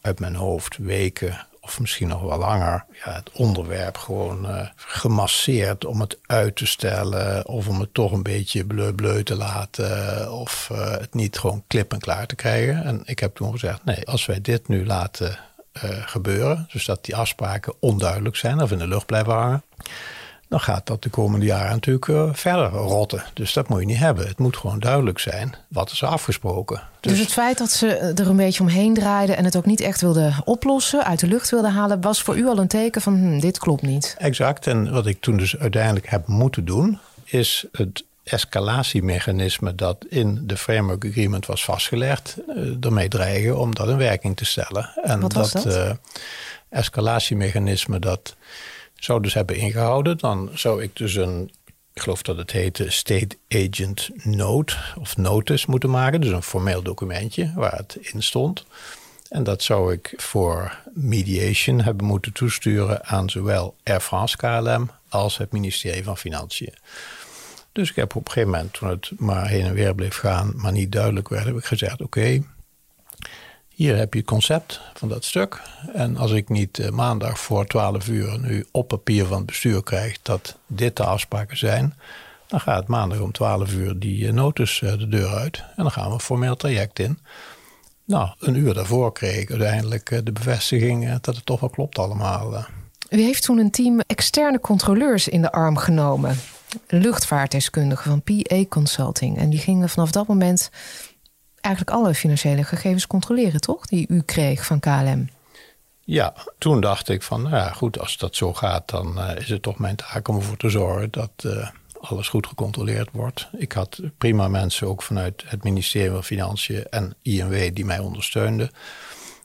uit mijn hoofd weken of misschien nog wel langer, ja, het onderwerp gewoon uh, gemasseerd om het uit te stellen. Of om het toch een beetje bleu bleu te laten. Of uh, het niet gewoon klip en klaar te krijgen. En ik heb toen gezegd, nee, als wij dit nu laten uh, gebeuren. Dus dat die afspraken onduidelijk zijn of in de lucht blijven hangen dan gaat dat de komende jaren natuurlijk uh, verder rotten. Dus dat moet je niet hebben. Het moet gewoon duidelijk zijn wat is afgesproken. Dus, dus het feit dat ze er een beetje omheen draaiden en het ook niet echt wilden oplossen, uit de lucht wilden halen, was voor u al een teken van hm, dit klopt niet. Exact. En wat ik toen dus uiteindelijk heb moeten doen, is het escalatiemechanisme dat in de framework agreement was vastgelegd, uh, ermee dreigen om dat in werking te stellen. En wat was dat, dat? Uh, escalatiemechanisme dat zou dus hebben ingehouden, dan zou ik dus een, ik geloof dat het heette State Agent Note of Notice moeten maken. Dus een formeel documentje waar het in stond. En dat zou ik voor mediation hebben moeten toesturen aan zowel Air France KLM als het ministerie van Financiën. Dus ik heb op een gegeven moment, toen het maar heen en weer bleef gaan, maar niet duidelijk werd, heb ik gezegd: Oké, hier heb je het concept van dat stuk. En als ik niet eh, maandag voor 12 uur nu op papier van het bestuur krijg dat dit de afspraken zijn, dan gaat maandag om 12 uur die uh, notus uh, de deur uit. En dan gaan we een formeel traject in. Nou, een uur daarvoor kreeg ik uiteindelijk de bevestiging dat het toch wel klopt allemaal. U heeft toen een team externe controleurs in de arm genomen. Luchtvaartdeskundigen van PA Consulting. En die gingen vanaf dat moment eigenlijk alle financiële gegevens controleren, toch? Die u kreeg van KLM. Ja, toen dacht ik van, nou ja, goed, als dat zo gaat, dan uh, is het toch mijn taak om ervoor te zorgen dat uh, alles goed gecontroleerd wordt. Ik had prima mensen ook vanuit het ministerie van Financiën en INW die mij ondersteunden.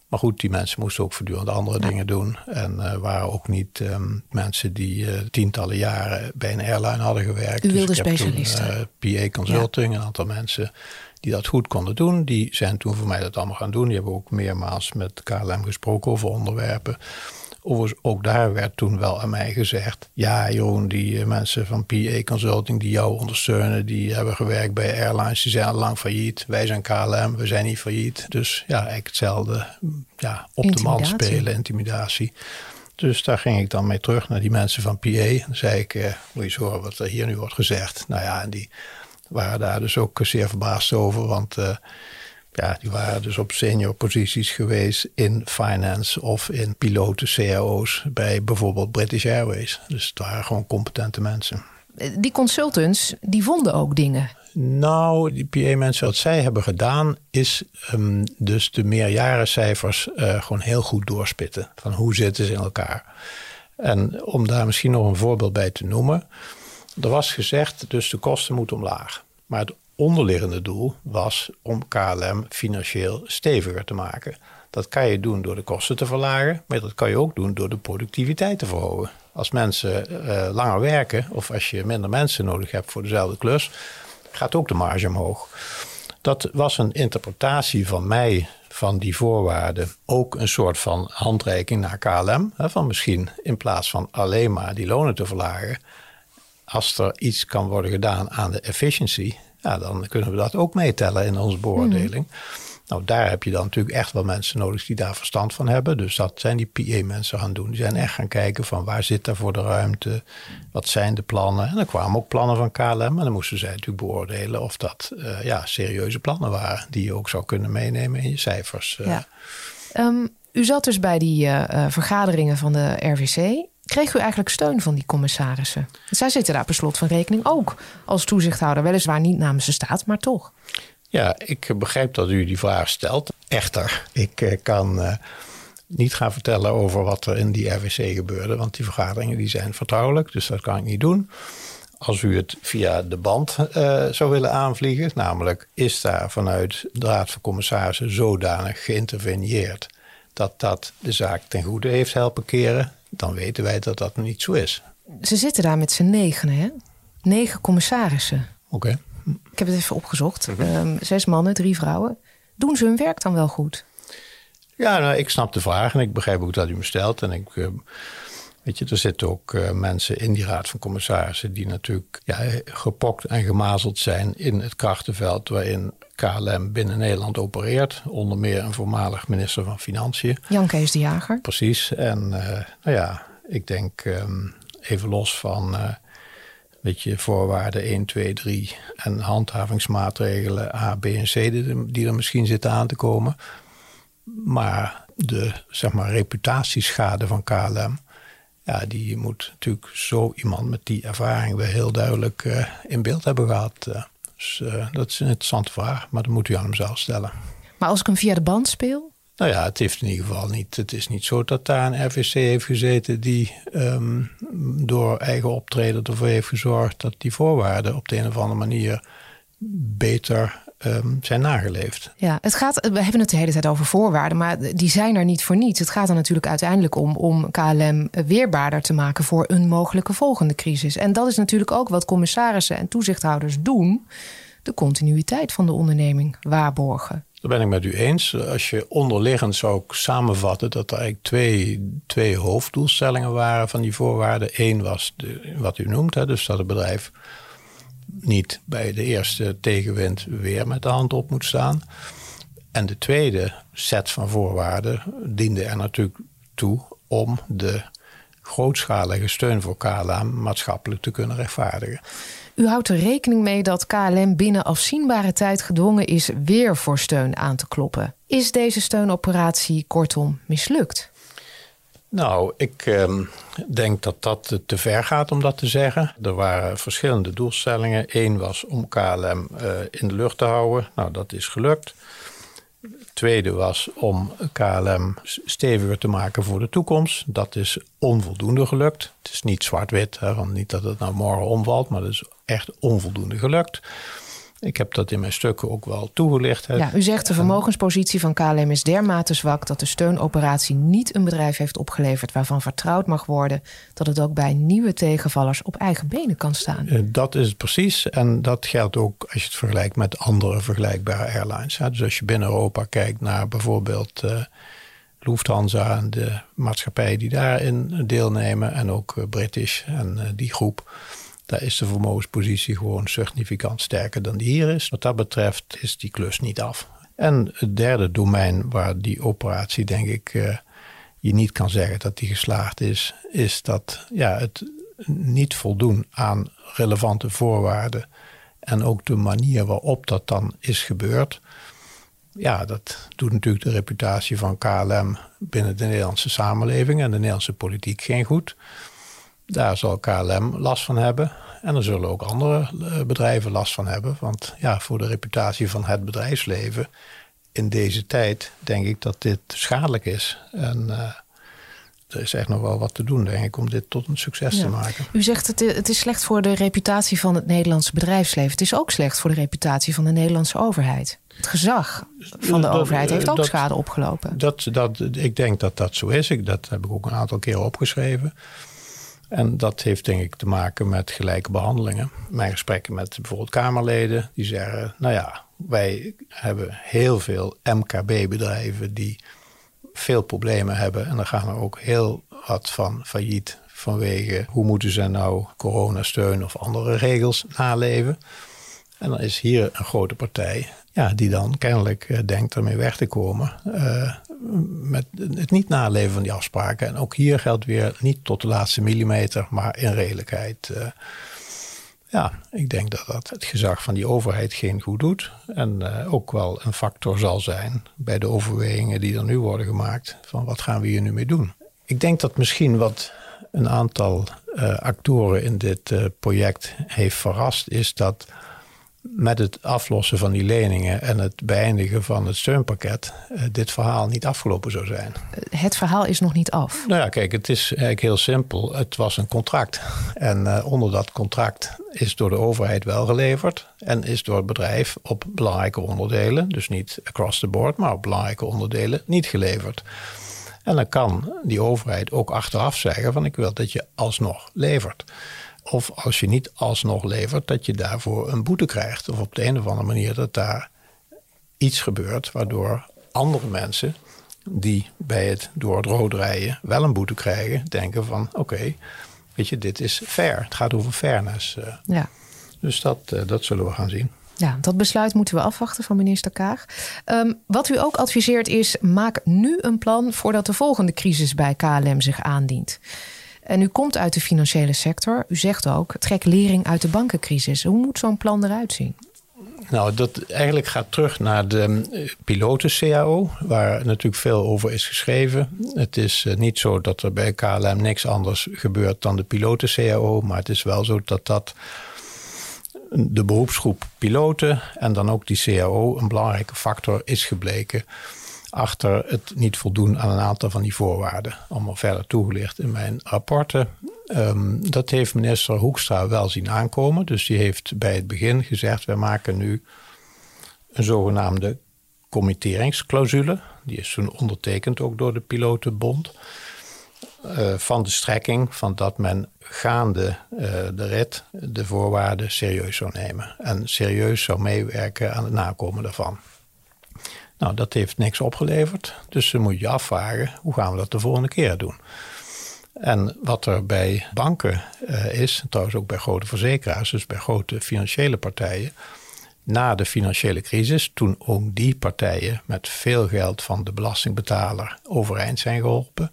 Maar goed, die mensen moesten ook voortdurend andere dingen doen. En uh, waren ook niet um, mensen die tientallen jaren bij een airline hadden gewerkt. U wilde dus specialisten. PA Consulting, ja. een aantal mensen die dat goed konden doen. Die zijn toen voor mij dat allemaal gaan doen. Die hebben ook meermaals met KLM gesproken over onderwerpen. Overigens, ook daar werd toen wel aan mij gezegd: Ja, Jeroen, die eh, mensen van PA Consulting die jou ondersteunen, die hebben gewerkt bij airlines, die zijn al lang failliet. Wij zijn KLM, we zijn niet failliet. Dus ja, eigenlijk hetzelfde. Ja, op de man spelen, intimidatie. Dus daar ging ik dan mee terug naar die mensen van PA. En dan zei ik: eh, Moet je eens horen wat er hier nu wordt gezegd. Nou ja, en die waren daar dus ook zeer verbaasd over. Want uh, ja, die waren dus op senior posities geweest in finance of in piloten, CAO's bij bijvoorbeeld British Airways. Dus het waren gewoon competente mensen. Die consultants, die vonden ook dingen. Nou, die PA-mensen, wat zij hebben gedaan, is um, dus de meerjarencijfers uh, gewoon heel goed doorspitten. Van hoe zitten ze in elkaar. En om daar misschien nog een voorbeeld bij te noemen. Er was gezegd, dus de kosten moeten omlaag. Maar het onderliggende doel was om KLM financieel steviger te maken. Dat kan je doen door de kosten te verlagen, maar dat kan je ook doen door de productiviteit te verhogen. Als mensen uh, langer werken of als je minder mensen nodig hebt voor dezelfde klus, gaat ook de marge omhoog. Dat was een interpretatie van mij van die voorwaarden. Ook een soort van handreiking naar KLM. Hè, van misschien in plaats van alleen maar die lonen te verlagen, als er iets kan worden gedaan aan de efficiency, ja, dan kunnen we dat ook meetellen in onze beoordeling. Mhm. Nou, daar heb je dan natuurlijk echt wel mensen nodig die daar verstand van hebben. Dus dat zijn die PA-mensen gaan doen. Die zijn echt gaan kijken van waar zit daar voor de ruimte? Wat zijn de plannen? En dan kwamen ook plannen van KLM. En dan moesten zij natuurlijk beoordelen of dat uh, ja, serieuze plannen waren. Die je ook zou kunnen meenemen in je cijfers. Uh. Ja. Um, u zat dus bij die uh, vergaderingen van de RVC. Kreeg u eigenlijk steun van die commissarissen? Zij zitten daar per slot van rekening ook als toezichthouder. Weliswaar niet namens de staat, maar toch. Ja, ik begrijp dat u die vraag stelt. Echter, ik eh, kan uh, niet gaan vertellen over wat er in die RWC gebeurde. Want die vergaderingen die zijn vertrouwelijk, dus dat kan ik niet doen. Als u het via de band uh, zou willen aanvliegen, namelijk is daar vanuit de Raad van Commissarissen zodanig geïnterveneerd dat dat de zaak ten goede heeft helpen keren, dan weten wij dat dat niet zo is. Ze zitten daar met z'n negen, hè? Negen commissarissen. Oké. Ik heb het even opgezocht. Mhm. Ehm, zes mannen, drie vrouwen. Doen ze hun werk dan wel goed? Ja, nou, ik snap de vraag en ik begrijp ook dat u me stelt. En ik uh, Weet je, er zitten ook uh, mensen in die raad van commissarissen die natuurlijk ja, gepokt en gemazeld zijn in het krachtenveld waarin KLM binnen Nederland opereert. Onder meer een voormalig minister van Financiën. Jan Kees de Jager. Precies. En uh, nou ja, ik denk um, even los van uh, weet je, voorwaarden 1, 2, 3 en handhavingsmaatregelen A, B en C die, die er misschien zitten aan te komen. Maar de zeg maar, reputatieschade van KLM ja, die moet natuurlijk zo iemand met die ervaring weer heel duidelijk uh, in beeld hebben gehad. Uh, dus uh, dat is een interessante vraag, maar dat moet u aan hem zelf stellen. Maar als ik hem via de band speel? Nou ja, het heeft in ieder geval niet. Het is niet zo dat daar een RVC heeft gezeten die um, door eigen optreden ervoor heeft gezorgd dat die voorwaarden op de een of andere manier beter um, zijn nageleefd. Ja, het gaat, we hebben het de hele tijd over voorwaarden, maar die zijn er niet voor niets. Het gaat er natuurlijk uiteindelijk om om KLM weerbaarder te maken voor een mogelijke volgende crisis. En dat is natuurlijk ook wat commissarissen en toezichthouders doen: de continuïteit van de onderneming waarborgen. Dat ben ik met u eens. Als je onderliggend zou ik samenvatten dat er eigenlijk twee, twee hoofddoelstellingen waren van die voorwaarden. Eén was de, wat u noemt, hè, dus dat het bedrijf niet bij de eerste tegenwind weer met de hand op moet staan. En de tweede set van voorwaarden diende er natuurlijk toe om de grootschalige steun voor KLM maatschappelijk te kunnen rechtvaardigen. U houdt er rekening mee dat KLM binnen afzienbare tijd gedwongen is weer voor steun aan te kloppen. Is deze steunoperatie kortom mislukt? Nou, ik eh, denk dat dat te ver gaat om dat te zeggen. Er waren verschillende doelstellingen. Eén was om KLM uh, in de lucht te houden. Nou, dat is gelukt. tweede was om KLM steviger te maken voor de toekomst. Dat is onvoldoende gelukt. Het is niet zwart-wit, want niet dat het nou morgen omvalt, maar dat is echt onvoldoende gelukt. Ik heb dat in mijn stukken ook wel toegelicht. Ja, u zegt de vermogenspositie van KLM is dermate zwak dat de steunoperatie niet een bedrijf heeft opgeleverd waarvan vertrouwd mag worden dat het ook bij nieuwe tegenvallers op eigen benen kan staan. Eh, dat is het precies. En dat geldt ook als je het vergelijkt met andere vergelijkbare airlines. Dus als je binnen Europa kijkt naar bijvoorbeeld uh, Lufthansa en de maatschappijen die daarin deelnemen, en ook eh, British en die groep daar is de vermogenspositie gewoon significant sterker dan die hier is. Wat dat betreft is die klus niet af. En het derde domein waar die operatie, denk ik, uh, je niet kan zeggen dat die geslaagd is, is dat ja, het niet voldoen aan relevante voorwaarden en ook de manier waarop dat dan is gebeurd. Ja, dat doet natuurlijk de reputatie van KLM binnen de Nederlandse samenleving en de Nederlandse politiek geen goed. Daar zal KLM last van hebben. En er zullen ook andere eh, bedrijven last van hebben. Want ja, voor de reputatie van het bedrijfsleven in deze tijd denk ik dat dit schadelijk is. En uh, er is echt nog wel wat te doen, denk ik, om dit tot een succes te maken. U zegt het, het is slecht voor de reputatie van het Nederlandse bedrijfsleven. Het is ook slecht voor de reputatie van de Nederlandse overheid. Het gezag van de overheid heeft ook schade opgelopen. Dat, dat, ik denk dat dat zo is. Ik, dat heb ik ook een aantal keer opgeschreven. En dat heeft denk ik te maken met gelijke behandelingen. Mijn gesprekken met bijvoorbeeld Kamerleden, die zeggen: Nou ja, wij hebben heel veel MKB-bedrijven die veel problemen hebben. En dan gaan er ook heel wat van failliet vanwege hoe moeten ze nou coronasteun of andere regels naleven. En dan is hier een grote partij ja, die dan kennelijk uh, denkt ermee weg te komen. Uh, met het niet naleven van die afspraken. En ook hier geldt weer niet tot de laatste millimeter, maar in redelijkheid. Uh, ja, ik denk dat dat het gezag van die overheid geen goed doet. En ook wel een factor zal zijn bij de overwegingen die er nu worden gemaakt. Van wat gaan we hier nu mee doen? Ik denk dat misschien wat een aantal actoren in dit project heeft verrast, is dat met het aflossen van die leningen en het beëindigen van het steunpakket uh, dit verhaal niet afgelopen zou zijn. Het verhaal is nog niet af. Nou ja, kijk, het is eigenlijk heel simpel. Het was een contract. En uh, onder dat contract is door de overheid wel geleverd en is door het bedrijf op belangrijke onderdelen, dus niet across the board, maar op belangrijke onderdelen niet geleverd. En dan kan die overheid ook achteraf zeggen van ik wil dat je alsnog levert. Of als je niet alsnog levert, dat je daarvoor een boete krijgt. Of op de een of andere manier dat daar iets gebeurt waardoor andere mensen die bij het door het rood rijden wel een boete krijgen, denken van oké, weet je, dit is fair. Het gaat over fairness. Eh. Ja. Dus dat, eh, dat zullen we gaan zien. Ja, dat besluit moeten we afwachten van minister Kaag. Ehm, wat u ook adviseert is: maak nu een plan voordat de volgende crisis bij KLM zich aandient. En u komt uit de financiële sector. U zegt ook: trek lering uit de bankencrisis. Hoe moet zo'n plan eruit zien? Nou, dat eigenlijk gaat terug naar de eh, piloten-CAO, waar natuurlijk veel over is geschreven. Het is eh, niet zo dat er bij KLM niks anders gebeurt dan de piloten-CAO, maar het is wel zo dat dat de beroepsgroep piloten en dan ook die CAO een belangrijke factor is gebleken achter het niet voldoen aan een aantal van die voorwaarden. Allemaal verder toegelicht in mijn rapporten. Ehm, dat heeft minister Hoekstra wel zien aankomen. Dus die heeft bij het begin gezegd: wij maken nu een zogenaamde committeringsclausule. Die is toen ondertekend ook door de pilotenbond. Uh, van de strekking van dat men gaande uh, de rit de voorwaarden serieus zou nemen. En serieus zou meewerken aan het nakomen daarvan. Nou, dat heeft niks opgeleverd. Dus dan moet je afvragen, hoe gaan we dat de volgende keer doen? En wat er bij banken uh, is, trouwens ook bij grote verzekeraars, dus bij grote financiële partijen, na de financiële crisis, toen ook die partijen met veel geld van de belastingbetaler overeind zijn geholpen,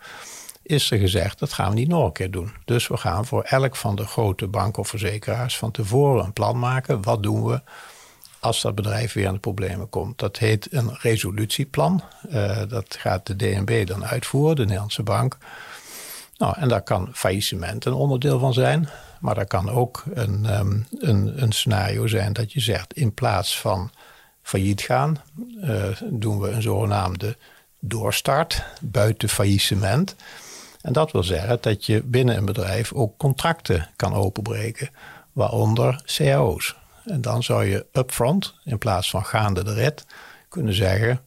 is er gezegd dat gaan we niet nog een keer doen. Dus we gaan voor elk van de grote banken of verzekeraars van tevoren een plan maken. Wat doen we als dat bedrijf weer aan de problemen komt? Dat heet een resolutieplan. Uh, dat gaat de DNB dan uitvoeren, de Nederlandse bank. Nou, en daar kan faillissement een onderdeel van zijn. Maar dat kan ook een, um, een, een scenario zijn dat je zegt: in plaats van failliet gaan, uh, doen we een zogenaamde doorstart buiten faillissement. En dat wil zeggen dat je binnen een bedrijf ook contracten kan openbreken, waaronder cao's. En dan zou je upfront, in plaats van gaande de rit, kunnen zeggen: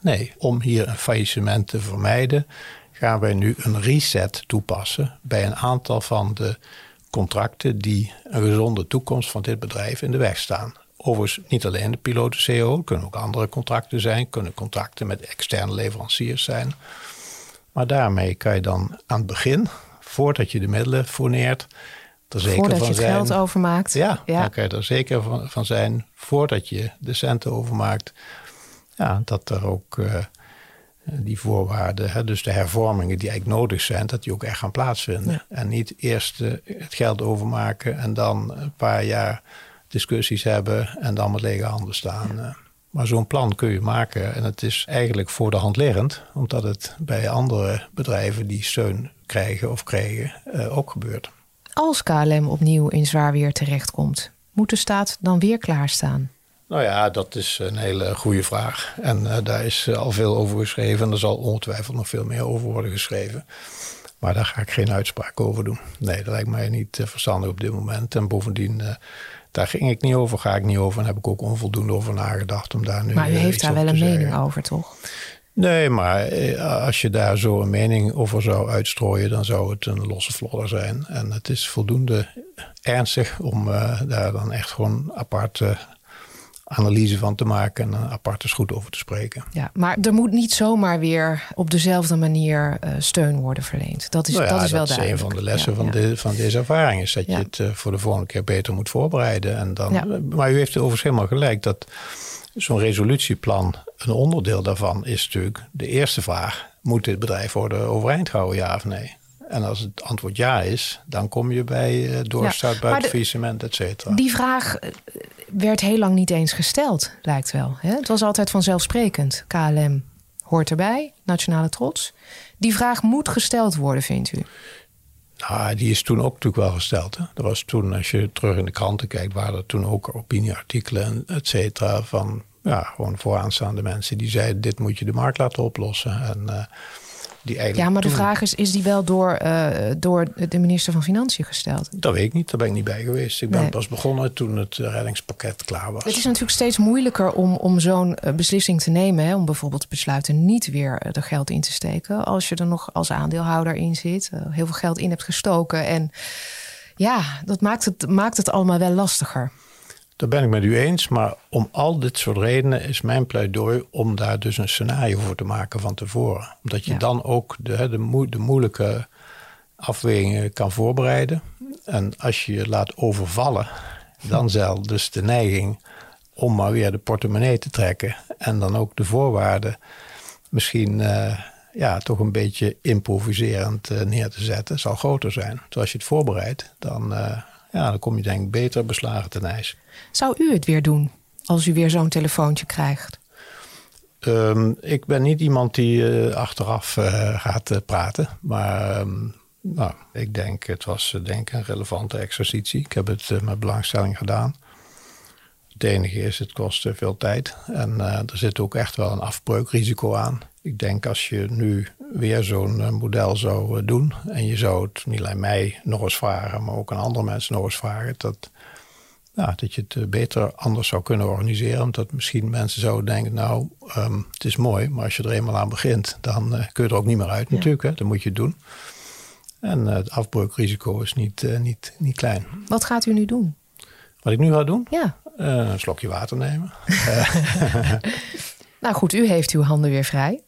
nee, om hier een faillissement te vermijden, gaan wij nu een reset toepassen bij een aantal van de contracten die een gezonde toekomst van dit bedrijf in de weg staan. Overigens niet alleen de piloten CO, kunnen ook andere contracten zijn, kunnen contracten met externe leveranciers zijn. Maar daarmee kan je dan aan het begin, voordat je de middelen fourneert, er zeker voordat van je het zijn, geld overmaakt. Ja, ja, dan kan je er zeker van, van, zijn, voordat je de centen overmaakt, ja, dat er ook uh, die voorwaarden, hè, dus de hervormingen die eigenlijk nodig zijn, dat die ook echt gaan plaatsvinden. En niet eerst uh, het geld overmaken en dan een paar jaar discussies hebben en dan met lege handen staan. Ja. Eh. Maar zo'n plan kun je maken en het is eigenlijk voor de hand liggend, omdat het bij andere bedrijven die steun krijgen of kregen ook gebeurt. Als KLM opnieuw in zwaar weer terechtkomt, moet de staat dan weer klaarstaan? Nou ja, dat is een hele goede vraag. En uh, daar is al veel over geschreven. En er zal ongetwijfeld nog veel meer over worden geschreven. Maar daar ga ik geen uitspraak over doen. Nee, dat lijkt mij niet uh, verstandig op dit moment. En bovendien uh, daar ging ik niet over, ga ik niet over. En heb ik ook onvoldoende over nagedacht om daar nu. Maar u eh, heeft daar wel een mening over, toch? Nee, maar eh, als je daar zo een mening over zou uitstrooien, dan zou het een losse vlodder zijn. En het is voldoende ernstig om uh, daar dan echt gewoon apart analyse van te maken en een aparte goed over te spreken. Ja, maar er moet niet zomaar weer op dezelfde manier uh, steun worden verleend. Dat is, nou ja, dat is wel dat duidelijk. is een van de lessen van, De, van deze ervaring. Is dat je het uh, voor de volgende keer beter moet voorbereiden. En dan, Maar u heeft overigens helemaal gelijk dat zo'n resolutieplan, een onderdeel daarvan is natuurlijk de eerste vraag. Moet dit bedrijf worden overeind gehouden, ja of nee? En als het antwoord ja is, dan kom je bij uh, doorstart, ja, et cetera. Die vraag eh, werd heel lang niet eens gesteld, lijkt wel. Hè? Het was altijd vanzelfsprekend. KLM hoort erbij, nationale trots. Die vraag moet gesteld worden, vindt u? Nou, die is toen ook natuurlijk wel gesteld. Hè? Er was toen, als je terug in de kranten kijkt, waren er toen ook opinieartikelen, et cetera, van ja, gewoon vooraanstaande mensen die zeiden: dit moet je de markt laten oplossen. En uh, ja, maar de vraag is, is die wel door, uh, door de minister van Financiën gesteld? Dat weet ik niet, daar ben ik niet bij geweest. Ik ben pas begonnen toen het reddingspakket klaar was. Het is natuurlijk steeds moeilijker om, om zo'n eh, beslissing te nemen. Hè, om bijvoorbeeld te besluiten niet weer er geld in te steken. Als je er nog als aandeelhouder in zit, heel veel geld in hebt gestoken. En ja, dat maakt het, maakt het allemaal wel lastiger. Dat ben ik met u eens, maar om al dit soort redenen is mijn pleidooi om daar dus een scenario voor te maken van tevoren. Omdat je dan ook de, de, de moeilijke afwegingen kan voorbereiden. En als je je laat overvallen, dan zal dus de neiging om maar weer de portemonnee te trekken en dan ook de voorwaarden misschien uh, ja, toch een beetje improviserend uh, neer te zetten, zal groter zijn. Dus als je het voorbereidt, dan, uh, ja, dan kom je denk ik beter beslagen ten ijs. Zou u het weer doen als u weer zo'n telefoontje krijgt? Um, ik ben niet iemand die achteraf gaat praten, maar um, nou, ik denk, het was denk een relevante exercitie. Ik heb het met belangstelling gedaan. Het enige is, het kost veel tijd. En er zit ook echt wel een afbreukrisico aan. Ik denk als je nu weer zo'n model zou doen. en je zou het niet alleen mij nog eens vragen. maar ook aan andere mensen nog eens vragen. dat, ja, dat je het beter anders zou kunnen organiseren. Omdat misschien mensen zouden denken: Nou, um, het is mooi. maar als je er eenmaal aan begint. dan kun je er ook niet meer uit, ja. natuurlijk. Hè? Dan moet je het doen. En het afbreukrisico is niet, niet, niet klein. Wat gaat u nu doen? Wat ik nu ga doen? Ja. Een slokje water nemen. [LAUGHS] nou goed, u heeft uw handen weer vrij.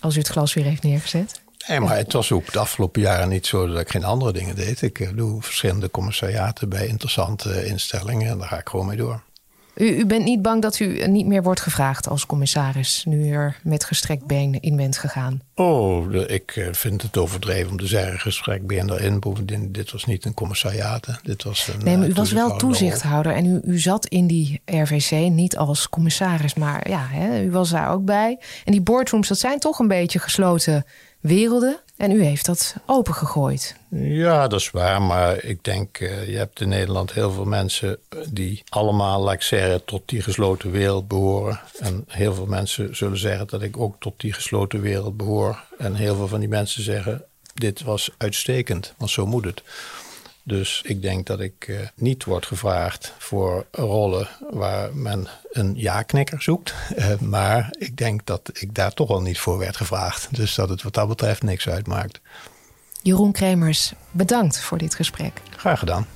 Als u het glas weer heeft neergezet. Nee, maar het was ook de afgelopen jaren niet zo dat ik geen andere dingen deed. Ik doe verschillende commissariaten bij interessante instellingen en daar ga ik gewoon mee door. U, u, bent niet bang dat u niet meer wordt gevraagd als commissaris, nu u er met gestrekt been in bent gegaan? Oh, ik eh, vind het overdreven om te zeggen gestrekt been erin. Bovendien, dit was niet een commissariat. Dit was een, nee, maar u eh, was wel toezichthouder en u, u zat in die RVC niet als commissaris, maar ja, hè, u was daar ook bij. En die boardrooms, dat zijn toch een beetje gesloten werelden. En u heeft dat opengegooid. Ja, dat is waar. Maar ik denk, uh, je hebt in Nederland heel veel mensen eh, die allemaal, laat zeggen, tot die gesloten wereld behoren. En heel veel mensen zullen zeggen dat ik ook tot die gesloten wereld behoor. En heel veel van die mensen zeggen, dit was uitstekend, want zo moet het. Dus ik denk dat ik uh, niet word gevraagd voor rollen waar men een ja-knikker zoekt. Uh, [LAUGHS] maar ik denk dat ik daar toch al niet voor werd gevraagd. [LAUGHS] Dus dat het wat dat betreft niks uitmaakt. Jeroen Kremers, bedankt voor dit gesprek. Graag gedaan.